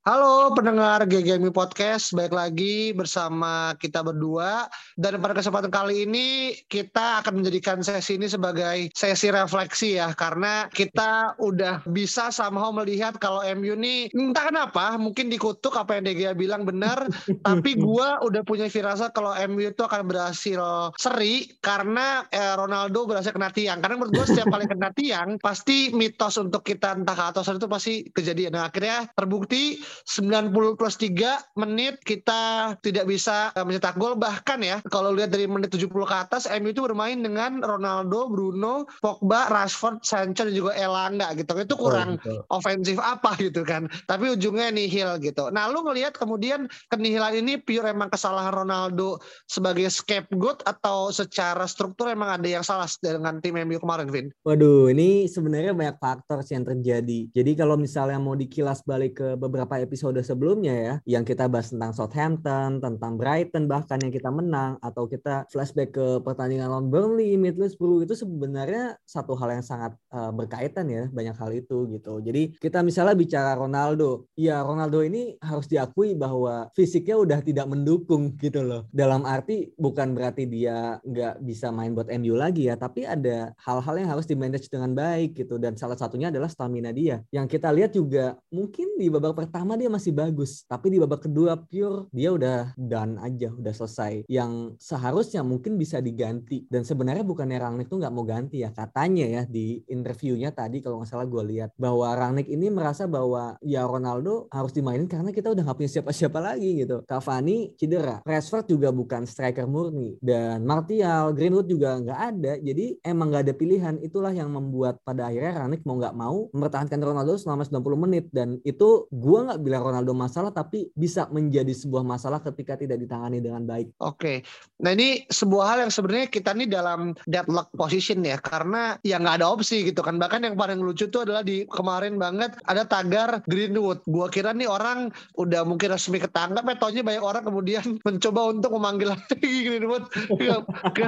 Halo pendengar GGMI Podcast, baik lagi bersama kita berdua. Dan pada kesempatan kali ini kita akan menjadikan sesi ini sebagai sesi refleksi ya. Karena kita udah bisa somehow melihat kalau MU ini entah kenapa mungkin dikutuk apa yang DGA bilang benar. Tapi gua udah punya firasat kalau MU itu akan berhasil seri karena eh, Ronaldo berhasil kena tiang. Karena menurut gua setiap kali kena tiang pasti mitos untuk kita entah ke atas itu pasti kejadian. Nah akhirnya terbukti 90 plus 3 menit kita tidak bisa uh, mencetak gol bahkan ya kalau lihat dari menit 70 ke atas MU itu bermain dengan Ronaldo, Bruno, Pogba, Rashford, Sancho dan juga Elanga gitu. Itu kurang betul. ofensif apa gitu kan. Tapi ujungnya nihil gitu. Nah, lu ngelihat kemudian kenihilan ini pure emang kesalahan Ronaldo sebagai scapegoat atau secara struktur emang ada yang salah dengan tim MU kemarin, Vin? Waduh, ini sebenarnya banyak faktor sih yang terjadi. Jadi kalau misalnya mau dikilas balik ke beberapa episode sebelumnya ya, yang kita bahas tentang Southampton, tentang Brighton bahkan yang kita menang, atau kita flashback ke pertandingan lawan Burnley, Middlesbrough itu sebenarnya satu hal yang sangat uh, berkaitan ya, banyak hal itu gitu. Jadi kita misalnya bicara Ronaldo, ya Ronaldo ini harus diakui bahwa fisiknya udah tidak mendukung gitu loh. Dalam arti bukan berarti dia nggak bisa main buat MU lagi ya, tapi ada hal-hal yang harus di-manage dengan baik gitu. Dan salah satunya adalah stamina dia. Yang kita lihat juga mungkin di babak pertama dia masih bagus, tapi di babak kedua pure dia udah done aja, udah selesai. Yang seharusnya mungkin bisa diganti. Dan sebenarnya bukannya Rangnick tuh nggak mau ganti ya, katanya ya di interviewnya tadi kalau nggak salah gue lihat bahwa Rangnick ini merasa bahwa ya Ronaldo harus dimainin karena kita udah nggak punya siapa-siapa lagi gitu. Cavani cedera, Rashford juga bukan striker murni dan Martial, Greenwood juga nggak ada. Jadi emang nggak ada pilihan. Itulah yang membuat pada akhirnya Rangnick mau nggak mau mempertahankan Ronaldo selama 90 menit dan itu gua nggak bilang Ronaldo masalah tapi bisa menjadi sebuah masalah ketika tidak ditangani dengan baik. Oke, nah ini sebuah hal yang sebenarnya kita nih dalam deadlock position ya, karena ya nggak ada opsi gitu kan. Bahkan yang paling lucu tuh adalah di kemarin banget ada tagar Greenwood. Gua kira nih orang udah mungkin resmi ketangkap, eh taunya banyak orang kemudian mencoba untuk memanggil lagi Greenwood ke, ke,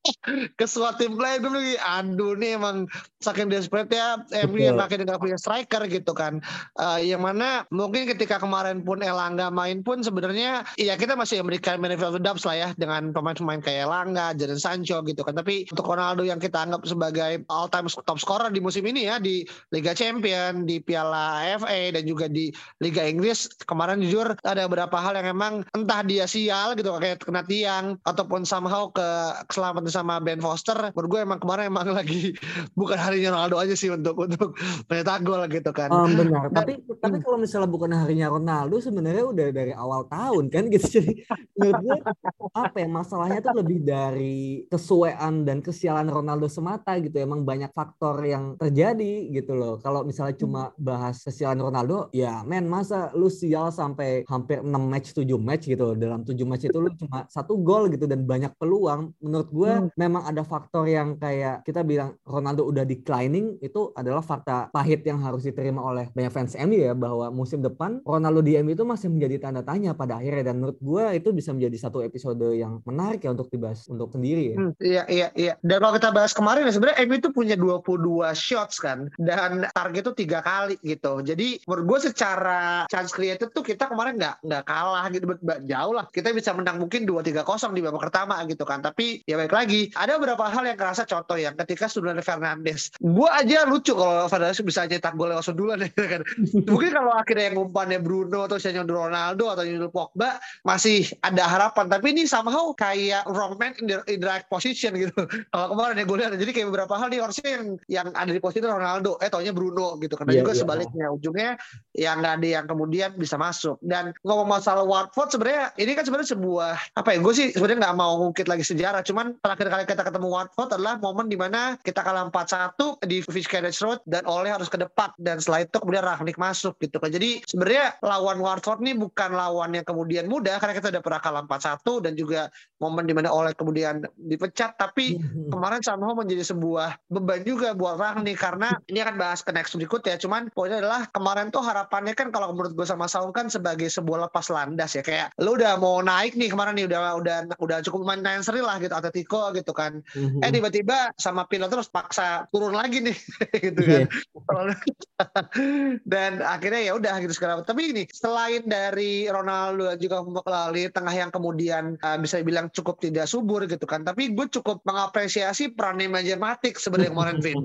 ke suatu tim lain. Gue bilang, aduh nih emang saking desperate ya, MU yang akhirnya nggak punya striker gitu kan. Eh, yang mana mungkin ketika kemarin pun Elanga main pun sebenarnya ya kita masih memberikan benefit of the doubt lah ya dengan pemain-pemain kayak Elanga, Jadon Sancho gitu kan. Tapi untuk Ronaldo yang kita anggap sebagai all time top scorer di musim ini ya di Liga Champion, di Piala AFA dan juga di Liga Inggris kemarin jujur ada beberapa hal yang emang entah dia sial gitu kayak kena tiang ataupun somehow ke keselamatan sama Ben Foster. Menurut gue emang kemarin emang lagi bukan harinya Ronaldo aja sih untuk untuk mencetak gol gitu kan. Um, benar. Dan- tapi tapi kalau misalnya bukan harinya Ronaldo sebenarnya udah dari awal tahun kan gitu. Jadi menurut gue apa ya masalahnya tuh lebih dari kesuean dan kesialan Ronaldo semata gitu. Emang banyak faktor yang terjadi gitu loh. Kalau misalnya cuma bahas kesialan Ronaldo, ya men masa lu sial sampai hampir 6 match 7 match gitu. Dalam 7 match itu lu cuma satu gol gitu dan banyak peluang. Menurut gue Hmm. memang ada faktor yang kayak kita bilang Ronaldo udah declining itu adalah fakta pahit yang harus diterima oleh banyak fans MU ya bahwa musim depan Ronaldo di MU itu masih menjadi tanda tanya pada akhirnya dan menurut gue itu bisa menjadi satu episode yang menarik ya untuk dibahas untuk sendiri ya. Hmm, iya iya iya. Dan kalau kita bahas kemarin ya sebenarnya MU itu punya 22 shots kan dan target itu tiga kali gitu. Jadi menurut gue secara chance created tuh kita kemarin nggak nggak kalah gitu jauh lah. Kita bisa menang mungkin 2-3 kosong di babak pertama gitu kan. Tapi ya baik lagi ada beberapa hal yang kerasa contoh ya ketika Sudan Fernandes. Gue aja lucu kalau Fernandes bisa cetak gol lewat sundulan ya kan. Mungkin kalau akhirnya yang umpannya Bruno atau misalnya Ronaldo atau Nyundul Pogba masih ada harapan. Tapi ini somehow kayak wrong man in the, in the right position gitu. Kalau kemarin ya gue lihat jadi kayak beberapa hal nih harusnya yang yang ada di posisi Ronaldo. Eh taunya Bruno gitu. Karena Iya, juga iya. sebaliknya ujungnya yang nggak ada yang kemudian bisa masuk. Dan ngomong masalah Watford sebenarnya ini kan sebenarnya sebuah apa ya gue sih sebenarnya nggak mau ngungkit lagi sejarah. Cuman terakhir kali kita ketemu Watford adalah momen di mana kita kalah 4-1 di Fish Carriage Road dan oleh harus ke depan. Dan setelah itu kemudian Rangnick masuk gitu kan. Jadi sebenarnya lawan Watford ini bukan lawan yang kemudian mudah karena kita udah pernah kalah 4-1 dan juga momen di mana oleh kemudian dipecat tapi kemarin somehow menjadi sebuah beban juga buat Rangnick karena ini akan bahas ke next berikut ya. Cuman poinnya adalah kemarin tuh harapannya kan kalau menurut gue sama Saung kan sebagai sebuah lepas landas ya kayak lu udah mau naik nih kemarin nih udah udah udah cukup main main seri lah gitu Atletico gitu kan. Eh tiba-tiba sama pilot terus paksa turun lagi nih gitu kan. Dan akhirnya ya udah gitu sekarang tapi ini selain dari Ronaldo dan juga melalui tengah yang kemudian uh, bisa dibilang cukup tidak subur gitu kan tapi gue cukup mengapresiasi peran manajer Matic sebenarnya kemarin Vin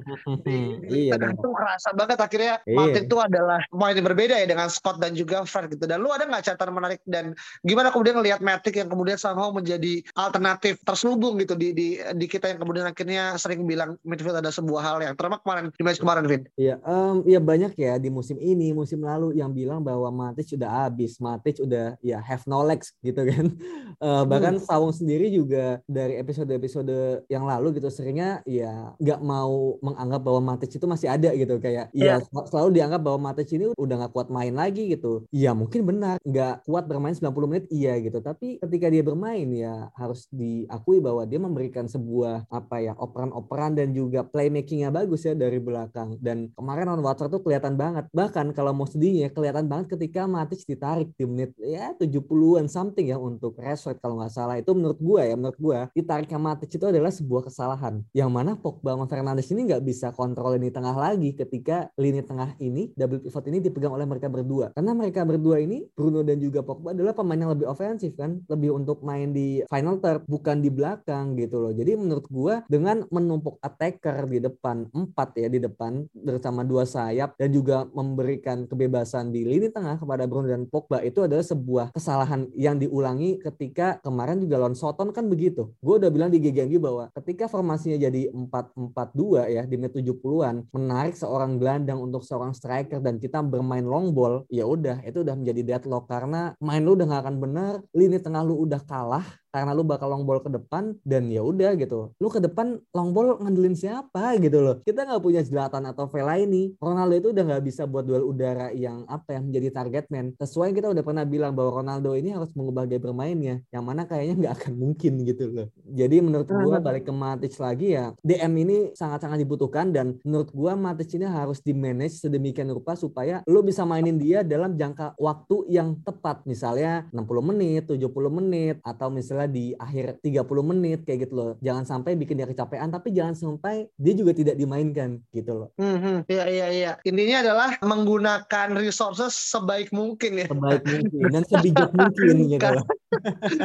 iya tuh kerasa banget akhirnya Iya. Martin tuh adalah pemain yang berbeda ya dengan Scott dan juga Fred gitu. Dan lu ada nggak catatan menarik dan gimana kemudian ngelihat Matic yang kemudian somehow menjadi alternatif terselubung gitu di di di kita yang kemudian akhirnya sering bilang midfield ada sebuah hal yang terutama kemarin di match kemarin Vin. Iya, em, ya banyak ya di musim ini, musim lalu yang bilang bahwa Matic udah habis, Matic udah ya have no legs gitu kan. Eh, bahkan Sawung sendiri juga dari episode-episode yang lalu gitu seringnya ya nggak mau menganggap bahwa Matic itu masih ada gitu. Kayak ya sel- selalu dianggap bahwa Matic ini udah nggak kuat main lagi gitu. Iya mungkin benar nggak kuat bermain 90 menit iya gitu, tapi ketika dia bermain ya harus diakui bahwa dia memberikan sebuah apa ya operan-operan dan juga playmakingnya bagus ya dari belakang. Dan kemarin lawan Watford tuh kelihatan banget. Bahkan kalau mau sedihnya kelihatan banget ketika Matic ditarik di menit ya 70-an something ya untuk Rashford kalau nggak salah. Itu menurut gua ya menurut gua ditariknya Matic itu adalah sebuah kesalahan yang mana Pogba sama Fernandes ini nggak bisa kontrol lini tengah lagi ketika lini tengah ini double pivot ini dipegang oleh mereka berdua. Karena mereka berdua ini Bruno dan juga Pogba adalah pemain yang lebih ofensif kan lebih untuk main di final third bukan di belakang gitu loh. Jadi menurut gua dengan menumpuk attacker di depan empat ya di depan bersama dua sayap dan juga memberikan kebebasan lini tengah kepada Bruno dan Pogba itu adalah sebuah kesalahan yang diulangi ketika kemarin juga lawan Soton kan begitu. Gue udah bilang di GGMG bahwa ketika formasinya jadi 4-4-2 ya di menit 70-an menarik seorang gelandang untuk seorang striker dan kita bermain long ball ya udah itu udah menjadi deadlock karena main lu udah gak akan bener lini tengah lu udah kalah karena lu bakal long ball ke depan dan ya udah gitu. Lu ke depan long ball ngandelin siapa gitu loh. Kita nggak punya Zlatan atau Fellaini. Ronaldo itu udah nggak bisa buat duel udara yang apa ya menjadi target man. Sesuai kita udah pernah bilang bahwa Ronaldo ini harus mengubah gaya bermainnya yang mana kayaknya nggak akan mungkin gitu loh. Jadi menurut gua balik ke Matic lagi ya DM ini sangat-sangat dibutuhkan dan menurut gua Matic ini harus di manage sedemikian rupa supaya lu bisa mainin dia dalam jangka waktu yang tepat. Misalnya 60 menit, 70 menit atau misalnya di akhir 30 menit kayak gitu loh. Jangan sampai bikin dia kecapean tapi jangan sampai dia juga tidak dimainkan gitu loh. Hmm, iya iya iya. Intinya adalah menggunakan resources sebaik mungkin ya. Sebaik mungkin dan sebijak mungkin gitu loh.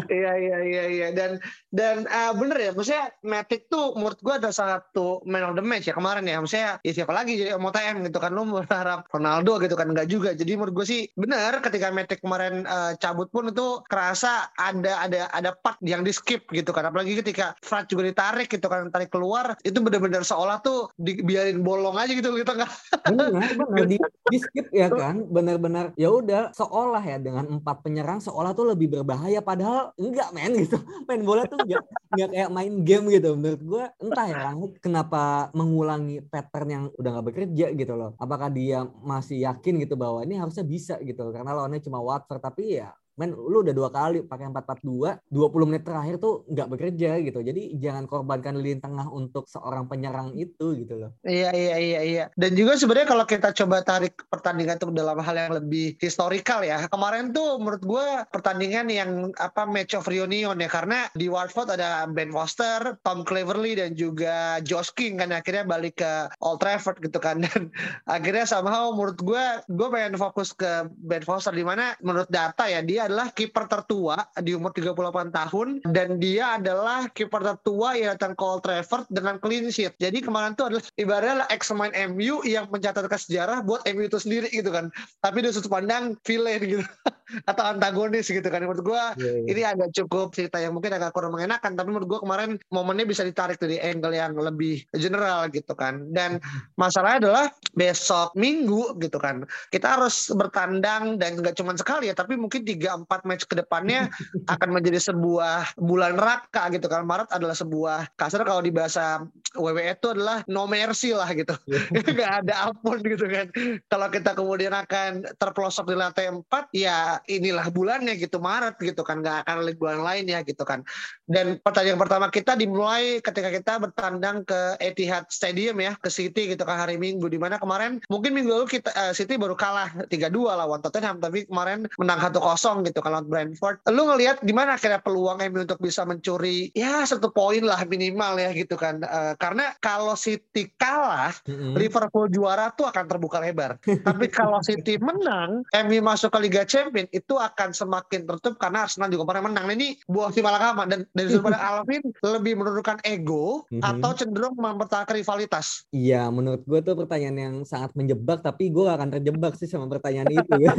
Iya iya iya iya dan dan uh, bener ya maksudnya Matic tuh menurut gua ada satu man of the match ya kemarin ya. Maksudnya ya siapa lagi jadi MOTM gitu kan. Lu berharap Ronaldo gitu kan enggak juga. Jadi menurut gua sih bener ketika Matic kemarin uh, cabut pun itu kerasa ada ada ada part yang di skip gitu kan. Apalagi ketika Fred juga ditarik gitu kan tarik keluar itu bener-bener seolah tuh dibiarin bolong aja gitu. Kita nggak Benar, benar di, di skip ya kan, benar-benar ya udah seolah ya dengan empat penyerang seolah tuh lebih berbahaya. Padahal enggak men gitu. Main bola tuh enggak enggak kayak main game gitu. Menurut gua entah ya Rangnick kenapa mengulangi pattern yang udah nggak bekerja gitu loh. Apakah dia masih yakin gitu bahwa ini harusnya bisa gitu karena lawannya cuma Watford tapi ya men lu udah dua kali pakai 4-4-2 20 menit terakhir tuh nggak bekerja gitu. Jadi jangan korbankan lini tengah untuk seorang penyerang itu gitu loh. Iya iya iya iya. Dan juga sebenarnya kalau kita coba tarik pertandingan itu dalam hal yang lebih historikal ya. Kemarin tuh menurut gue pertandingan yang apa match of reunion ya. Karena di Watford ada Ben Foster, Tom Cleverley dan juga Josh King kan. Akhirnya balik ke Old Trafford gitu kan. Dan akhirnya somehow menurut gue gue pengen fokus ke Ben Foster. Di mana menurut data ya dia adalah kiper tertua di umur 38 tahun dan dia adalah kiper tertua yang datang ke Old Trafford dengan clean sheet. Jadi kemarin itu adalah ibaratnya ex main MU yang mencatatkan sejarah buat MU itu sendiri gitu kan. Tapi dari sudut pandang villain gitu atau antagonis gitu kan. Menurut gue yeah, yeah. ini agak cukup cerita yang mungkin agak kurang mengenakan. Tapi menurut gue kemarin momennya bisa ditarik dari angle yang lebih general gitu kan. Dan masalahnya adalah besok minggu gitu kan. Kita harus bertandang dan nggak cuma sekali ya, tapi mungkin 3-4 match ke depannya akan menjadi sebuah bulan raka gitu kan. Maret adalah sebuah kasar kalau di bahasa WWE itu adalah no mercy lah gitu. Iya. nggak ada ampun gitu kan. Kalau kita kemudian akan terpelosok di lantai 4 ya inilah bulannya gitu Maret gitu kan nggak akan lihat bulan lainnya gitu kan dan pertandingan pertama kita dimulai ketika kita bertandang ke Etihad Stadium ya ke City gitu kan hari Minggu di mana kemarin mungkin minggu lalu kita uh, City baru kalah 3-2 lawan Tottenham tapi kemarin menang 1-0 gitu kalau Brentford. Lu ngelihat di mana akhirnya peluang MU untuk bisa mencuri ya satu poin lah minimal ya gitu kan. Uh, karena kalau City kalah mm-hmm. Liverpool juara tuh akan terbuka lebar. Tapi kalau City menang MU masuk ke Liga Champions itu akan semakin tertutup karena Arsenal juga pernah menang. Nah, ini buah si malakama dan dari sudut pandang Alvin lebih menurunkan ego mm-hmm. atau cenderung mempertahankan rivalitas iya menurut gue tuh pertanyaan yang sangat menjebak tapi gue gak akan terjebak sih sama pertanyaan itu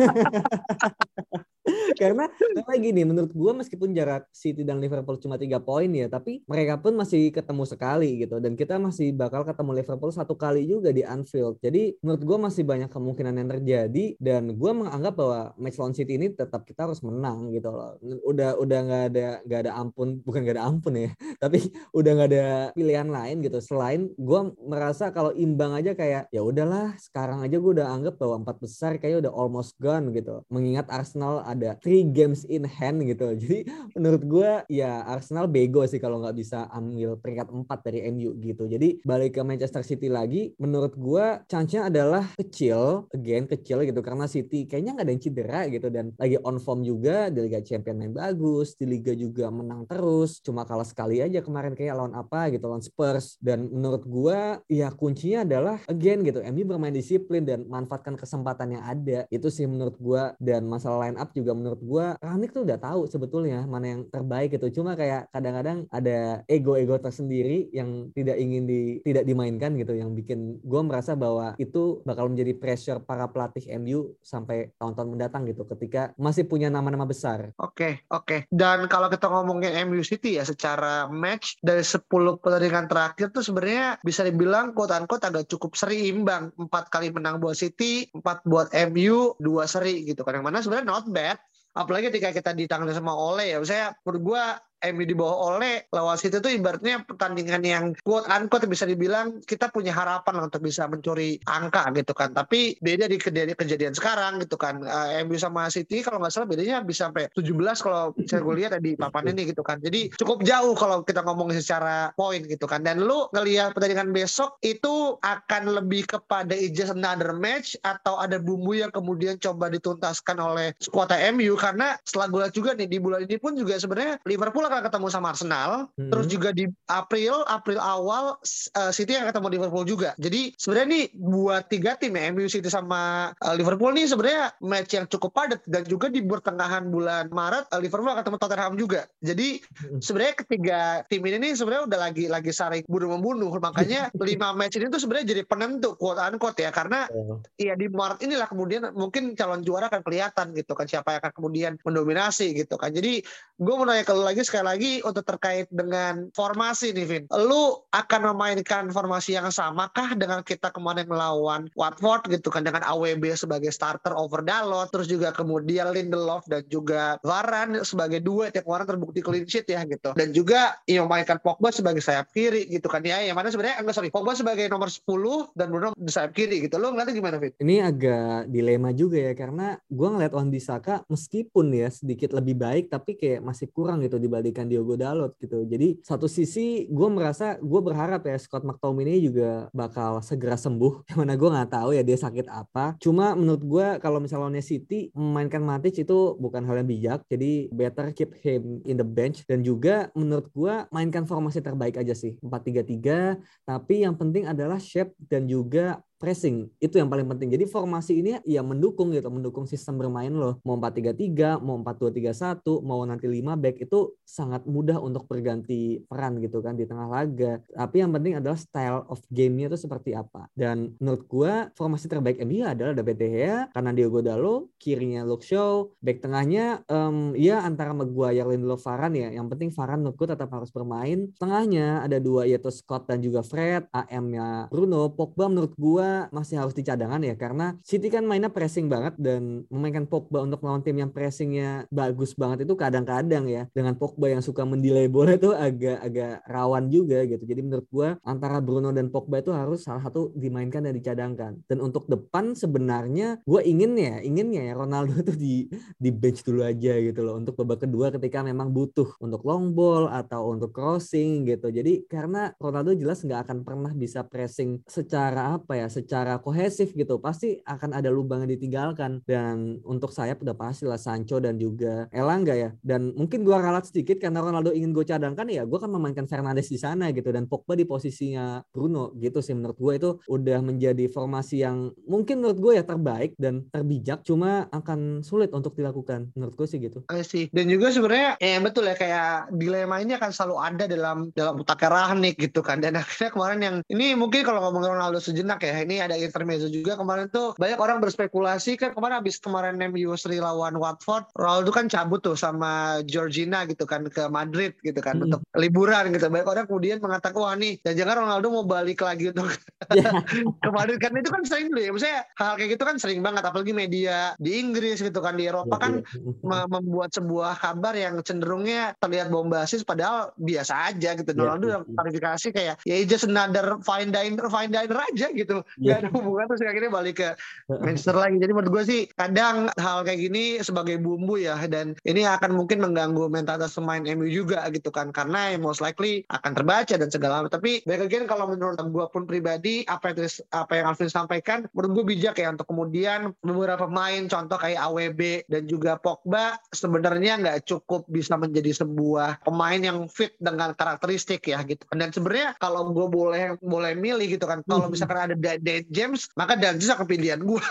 karena karena gini menurut gue meskipun jarak City dan Liverpool cuma tiga poin ya tapi mereka pun masih ketemu sekali gitu. Dan kita masih bakal ketemu Liverpool satu kali juga di Anfield. Jadi menurut gue masih banyak kemungkinan yang terjadi dan gue menganggap bahwa match lawan City ini tetap kita harus menang gitu loh. Udah udah nggak ada nggak ada ampun bukan nggak ada ampun ya tapi udah nggak ada pilihan lain gitu. Selain gue merasa kalau imbang aja kayak ya udahlah sekarang aja gue udah anggap bahwa empat besar kayak udah almost gone gitu. Mengingat Arsenal ada three games in hand gitu. Jadi menurut gue ya Arsenal bego sih kalau nggak bisa ambil peringkat 4 dari MU gitu. Jadi balik ke Manchester City lagi, menurut gue chance-nya adalah kecil, again kecil gitu karena City kayaknya nggak ada yang cedera gitu dan lagi on form juga di Liga Champions main bagus, di Liga juga menang terus. Cuma kalah sekali aja kemarin kayak lawan apa gitu lawan Spurs dan menurut gue ya kuncinya adalah again gitu MU bermain disiplin dan manfaatkan kesempatan yang ada. Itu sih menurut gue dan masalah line up juga menurut gue Rangnick tuh udah tahu sebetulnya mana yang terbaik gitu cuma kayak kadang-kadang ada ego-ego tersendiri yang tidak ingin di tidak dimainkan gitu yang bikin gue merasa bahwa itu bakal menjadi pressure para pelatih MU sampai tahun-tahun mendatang gitu ketika masih punya nama-nama besar. Oke, okay, oke. Okay. Dan kalau kita ngomongin MU City ya secara match dari 10 pertandingan terakhir tuh sebenarnya bisa dibilang quote unquote agak cukup seri imbang. Empat kali menang buat City, empat buat MU, dua seri gitu kan. Yang mana sebenarnya not bad apalagi ketika kita ditangani sama Ole ya saya menurut gue MU di bawah oleh lawan City itu ibaratnya pertandingan yang quote unquote bisa dibilang kita punya harapan untuk bisa mencuri angka gitu kan. Tapi beda di kejadian, kejadian sekarang gitu kan. Uh, eh, MU sama City kalau nggak salah bedanya bisa sampai 17 kalau saya gue lihat di papan ini gitu kan. Jadi cukup jauh kalau kita ngomong secara poin gitu kan. Dan lu ngelihat pertandingan besok itu akan lebih kepada just another match atau ada bumbu yang kemudian coba dituntaskan oleh skuad MU karena setelah gue juga nih di bulan ini pun juga sebenarnya Liverpool bakal ketemu sama Arsenal. Hmm. Terus juga di April, April awal uh, City akan ketemu Liverpool juga. Jadi sebenarnya nih buat tiga tim ya, MU City sama uh, Liverpool nih sebenarnya match yang cukup padat dan juga di pertengahan bulan Maret uh, Liverpool akan ketemu Tottenham juga. Jadi hmm. sebenarnya ketiga tim ini nih sebenarnya udah lagi lagi saling bunuh membunuh. Makanya lima match ini tuh sebenarnya jadi penentu quote unquote ya karena oh. iya di Maret inilah kemudian mungkin calon juara akan kelihatan gitu kan siapa yang akan kemudian mendominasi gitu kan. Jadi gue mau nanya ke lu lagi sekali lagi untuk terkait dengan formasi nih Vin. Lu akan memainkan formasi yang sama kah dengan kita kemarin melawan Watford gitu kan dengan AWB sebagai starter over Dalot terus juga kemudian Lindelof dan juga Varane sebagai duet yang kemarin terbukti clean sheet ya gitu. Dan juga yang memainkan Pogba sebagai sayap kiri gitu kan ya yang mana sebenarnya enggak sorry Pogba sebagai nomor 10 dan Bruno di sayap kiri gitu. Lu ngeliatnya gimana Vin? Ini agak dilema juga ya karena gue ngeliat Wan Bisaka meskipun ya sedikit lebih baik tapi kayak masih kurang gitu dibandingkan Diogo Dalot gitu. Jadi satu sisi gue merasa gue berharap ya Scott McTominay juga bakal segera sembuh. Yang mana gue nggak tahu ya dia sakit apa. Cuma menurut gue kalau misalnya City memainkan Matic itu bukan hal yang bijak. Jadi better keep him in the bench dan juga menurut gue mainkan formasi terbaik aja sih 4-3-3. Tapi yang penting adalah shape dan juga pressing. Itu yang paling penting. Jadi formasi ini ya mendukung gitu, mendukung sistem bermain lo. Mau 4-3-3, mau 4-2-3-1, mau nanti 5 back itu sangat mudah untuk berganti peran gitu kan di tengah laga. Tapi yang penting adalah style of game-nya itu seperti apa. Dan menurut gua formasi terbaik MU adalah David De Gea karena Diogo Dalo, kirinya Luke Shaw, back tengahnya um, ya antara Maguire, Lindelof, Varane ya. Yang penting Varane menurutku tetap harus bermain. Tengahnya ada dua yaitu Scott dan juga Fred, AM-nya Bruno, Pogba menurut gua masih harus dicadangan ya karena City kan mainnya pressing banget dan memainkan Pogba untuk melawan tim yang pressingnya bagus banget itu kadang-kadang ya dengan Pogba yang suka mendelay bola itu agak-agak rawan juga gitu. Jadi menurut gua antara Bruno dan Pogba itu harus salah satu dimainkan dan dicadangkan. Dan untuk depan sebenarnya gue ingin ya, inginnya ya Ronaldo itu di di bench dulu aja gitu loh untuk babak kedua ketika memang butuh untuk long ball atau untuk crossing gitu. Jadi karena Ronaldo jelas nggak akan pernah bisa pressing secara apa ya, secara kohesif gitu. Pasti akan ada lubang yang ditinggalkan. Dan untuk saya udah pasti lah Sancho dan juga Elanga ya. Dan mungkin gue ralat sedikit karena Ronaldo ingin gue cadangkan ya, gue akan memainkan Fernandes di sana gitu dan Pogba di posisinya Bruno gitu sih menurut gue itu udah menjadi formasi yang mungkin menurut gue ya terbaik dan terbijak cuma akan sulit untuk dilakukan menurut gue sih gitu. Iya sih. Dan juga sebenarnya ya betul ya kayak dilema ini akan selalu ada dalam dalam otaknya Rahnik gitu kan. Dan akhirnya kemarin yang ini mungkin kalau ngomongin Ronaldo sejenak ya ini ada intermezzo juga kemarin tuh banyak orang berspekulasi kan kemarin habis kemarin MU Sri lawan Watford Ronaldo kan cabut tuh sama Georgina gitu kan ke Madrid gitu kan hmm. untuk liburan gitu. Banyak orang kemudian mengatakan wah nih dan jangan Ronaldo mau balik lagi untuk yeah. ke Madrid kan itu kan sering dulu ya. Maksudnya hal kayak gitu kan sering banget apalagi media di Inggris gitu kan di Eropa yeah, kan yeah. membuat sebuah kabar yang cenderungnya terlihat bombastis padahal biasa aja gitu. Yeah, Ronaldo yeah. klarifikasi kayak ya just another fine diner fine diner aja gitu. Yeah. Gak ada hubungan terus akhirnya balik ke Manchester lagi. Jadi menurut gue sih kadang hal kayak gini sebagai bumbu ya dan ini akan mungkin mengganggu mentalitas pemain MU juga gitu kan karena most likely akan terbaca dan segala macam. Tapi baik again kalau menurut gue pun pribadi apa yang apa yang Alvin sampaikan menurut gue bijak ya untuk kemudian beberapa pemain contoh kayak AWB dan juga Pogba sebenarnya nggak cukup bisa menjadi sebuah pemain yang fit dengan karakteristik ya gitu dan sebenarnya kalau gue boleh boleh milih gitu kan kalau hmm. misalkan ada Dan James maka Dan James akan pilihan gue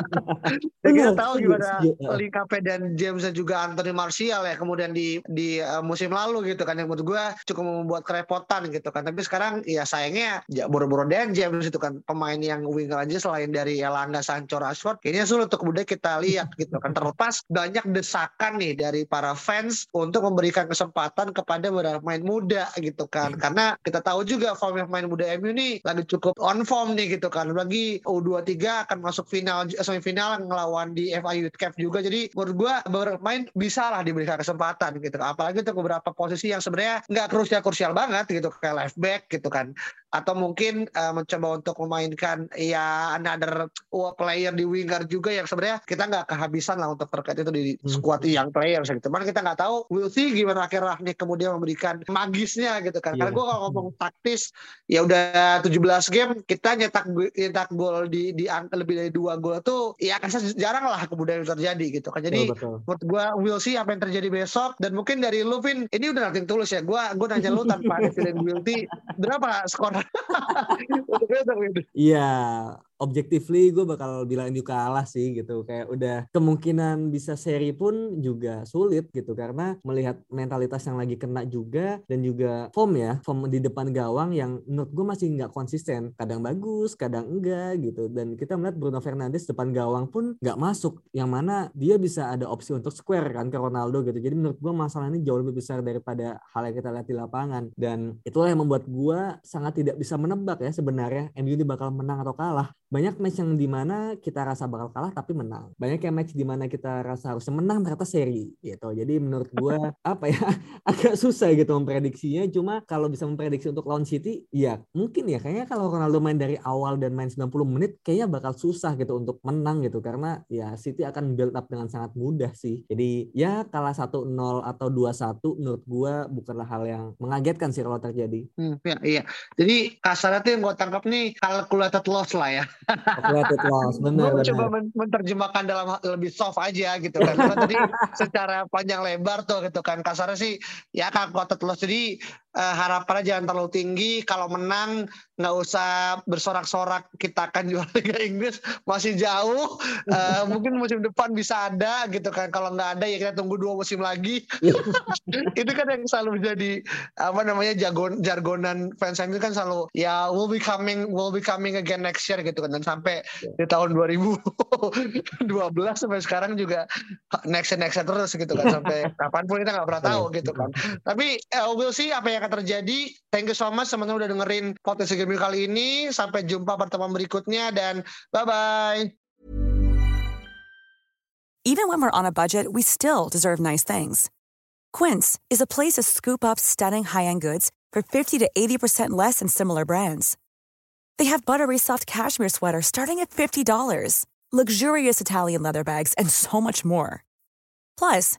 kita iya, tahu gimana link up dan James dan juga Anthony Martial ya kemudian di di uh, musim lalu gitu kan yang menurut gue cukup membuat kerepotan gitu kan tapi sekarang ya sayangnya ya boro-boro Dan James itu kan pemain yang winger aja selain dari Elanga, Sancho, Rashford, kayaknya sulit untuk kemudian kita lihat gitu kan. Terlepas banyak desakan nih dari para fans untuk memberikan kesempatan kepada beberapa pemain muda gitu kan. Karena kita tahu juga form pemain muda MU ini lagi cukup on form nih gitu kan. Lagi U23 akan masuk final semifinal ngelawan di FA Youth Cup juga. Jadi menurut gua beberapa pemain bisa lah diberikan kesempatan gitu. Apalagi untuk beberapa posisi yang sebenarnya nggak krusial-krusial banget gitu kayak left back gitu kan atau mungkin uh, mencoba untuk memainkan ya another player di winger juga yang sebenarnya kita nggak kehabisan lah untuk terkait itu di hmm. squad hmm. yang player gitu. Cuman kita nggak tahu we'll see gimana akhir Rahnik kemudian memberikan magisnya gitu kan. Yeah. Karena gue kalau ngomong taktis ya udah 17 game kita nyetak nyetak gol di di angka lebih dari dua gol tuh ya kan jarang lah kemudian terjadi gitu kan. Jadi oh, menurut gue we'll see apa yang terjadi besok. Dan mungkin dari Luvin ini udah nanti tulus ya. Gue gue nanya lu tanpa ada feeling guilty berapa skor? Iya, objectively gue bakal bilang MU kalah sih gitu. Kayak udah kemungkinan bisa seri pun juga sulit gitu. Karena melihat mentalitas yang lagi kena juga dan juga form ya form di depan gawang yang menurut gue masih nggak konsisten. Kadang bagus kadang enggak gitu. Dan kita melihat Bruno Fernandes depan gawang pun nggak masuk. Yang mana dia bisa ada opsi untuk square kan ke Ronaldo gitu. Jadi menurut gue masalah ini jauh lebih besar daripada hal yang kita lihat di lapangan. Dan itulah yang membuat gue sangat tidak bisa menebak ya sebenarnya MU ini bakal menang atau kalah banyak match yang di mana kita rasa bakal kalah tapi menang. Banyak yang match di mana kita rasa harus menang ternyata seri gitu. Jadi menurut gue apa ya agak susah gitu memprediksinya. Cuma kalau bisa memprediksi untuk lawan City, ya mungkin ya kayaknya kalau Ronaldo main dari awal dan main 90 menit kayaknya bakal susah gitu untuk menang gitu karena ya City akan build up dengan sangat mudah sih. Jadi ya kalah 1-0 atau 2-1 menurut gue bukanlah hal yang mengagetkan sih kalau terjadi. Hmm, ya, iya. Jadi kasarnya tuh yang gue tangkap nih calculated loss lah ya. Calculated loss, benar. Gue coba menerjemahkan dalam lebih soft aja gitu kan. Karena tadi secara panjang lebar tuh gitu kan kasarnya sih ya calculated loss. Jadi uh, harapannya jangan terlalu tinggi. Kalau menang nggak usah bersorak-sorak kita akan juara Liga Inggris masih jauh. Uh, mungkin musim depan bisa ada gitu kan. Kalau nggak ada ya kita tunggu dua musim lagi. itu kan yang selalu menjadi apa namanya jargon jargonan fans itu kan selalu ya will be coming will be coming again next year gitu kan dan sampai di tahun 2012 sampai sekarang juga next next terus gitu kan sampai kapan pun kita nggak pernah tahu gitu kan. Tapi uh, we'll see apa yang akan terjadi. Thank you so much teman-teman udah dengerin potensi game kali ini. Sampai jumpa pertemuan berikutnya dan bye-bye. Even when we're on a budget, we still deserve nice things. Quince is a place to scoop up stunning high-end goods for 50 to 80% less than similar brands. They have buttery soft cashmere sweaters starting at $50, luxurious Italian leather bags, and so much more. Plus,